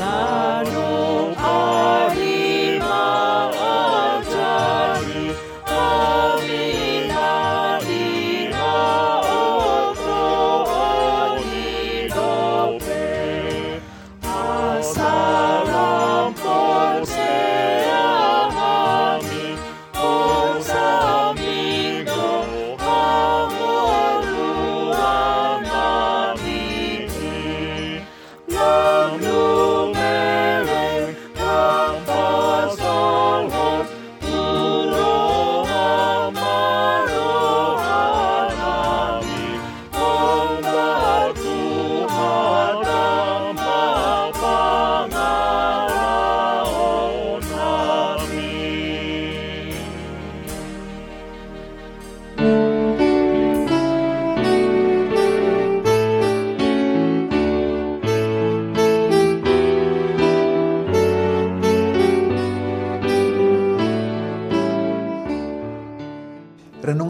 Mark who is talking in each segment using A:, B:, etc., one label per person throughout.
A: 가.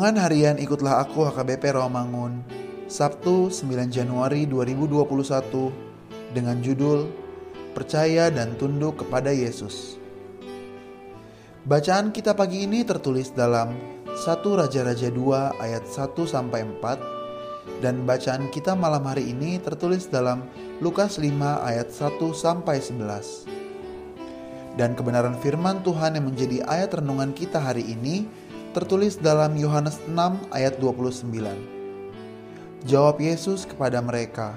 A: Harian ikutlah aku HKBP Rawamangun Sabtu 9 Januari 2021 dengan judul Percaya dan Tunduk kepada Yesus. Bacaan kita pagi ini tertulis dalam 1 Raja-Raja 2 ayat 1 sampai 4 dan bacaan kita malam hari ini tertulis dalam Lukas 5 ayat 1 sampai 11. Dan kebenaran firman Tuhan yang menjadi ayat renungan kita hari ini tertulis dalam Yohanes 6 ayat 29. Jawab Yesus kepada mereka,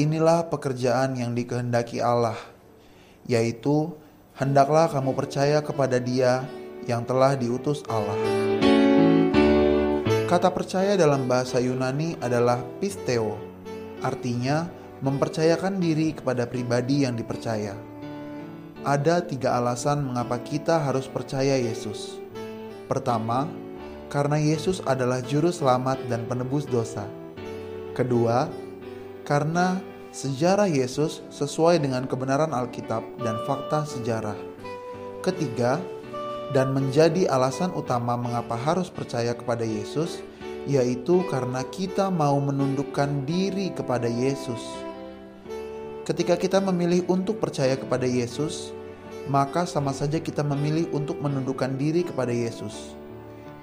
A: Inilah pekerjaan yang dikehendaki Allah, yaitu hendaklah kamu percaya kepada Dia yang telah diutus Allah. Kata percaya dalam bahasa Yunani adalah pisteo, artinya mempercayakan diri kepada pribadi yang dipercaya. Ada tiga alasan mengapa kita harus percaya Yesus. Pertama, karena Yesus adalah juru selamat dan penebus dosa. Kedua, karena sejarah Yesus sesuai dengan kebenaran Alkitab dan fakta sejarah. Ketiga, dan menjadi alasan utama mengapa harus percaya kepada Yesus, yaitu karena kita mau menundukkan diri kepada Yesus. Ketika kita memilih untuk percaya kepada Yesus, maka sama saja kita memilih untuk menundukkan diri kepada Yesus.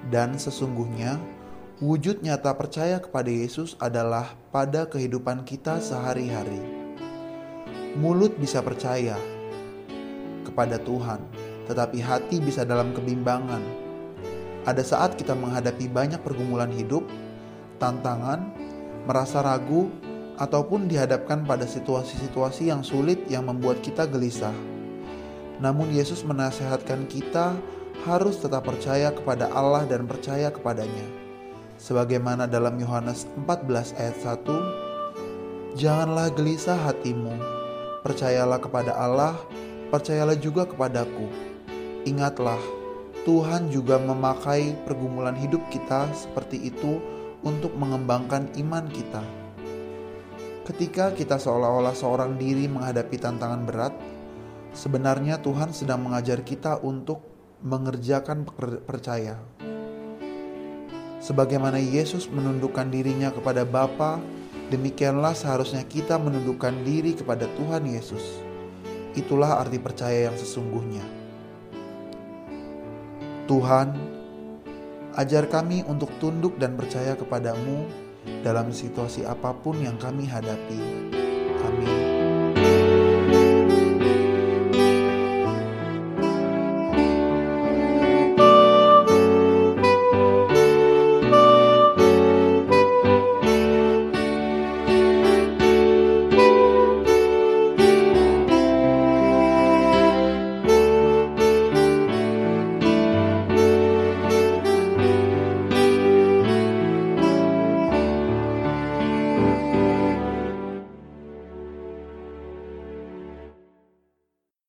A: Dan sesungguhnya, wujud nyata percaya kepada Yesus adalah pada kehidupan kita sehari-hari. Mulut bisa percaya kepada Tuhan, tetapi hati bisa dalam kebimbangan. Ada saat kita menghadapi banyak pergumulan hidup, tantangan, merasa ragu, ataupun dihadapkan pada situasi-situasi yang sulit yang membuat kita gelisah. Namun Yesus menasehatkan kita harus tetap percaya kepada Allah dan percaya kepadanya. Sebagaimana dalam Yohanes 14 ayat 1, Janganlah gelisah hatimu, percayalah kepada Allah, percayalah juga kepadaku. Ingatlah, Tuhan juga memakai pergumulan hidup kita seperti itu untuk mengembangkan iman kita. Ketika kita seolah-olah seorang diri menghadapi tantangan berat, Sebenarnya Tuhan sedang mengajar kita untuk mengerjakan percaya. Sebagaimana Yesus menundukkan dirinya kepada Bapa, demikianlah seharusnya kita menundukkan diri kepada Tuhan Yesus. Itulah arti percaya yang sesungguhnya. Tuhan, ajar kami untuk tunduk dan percaya kepadamu dalam situasi apa pun yang kami hadapi. Amin.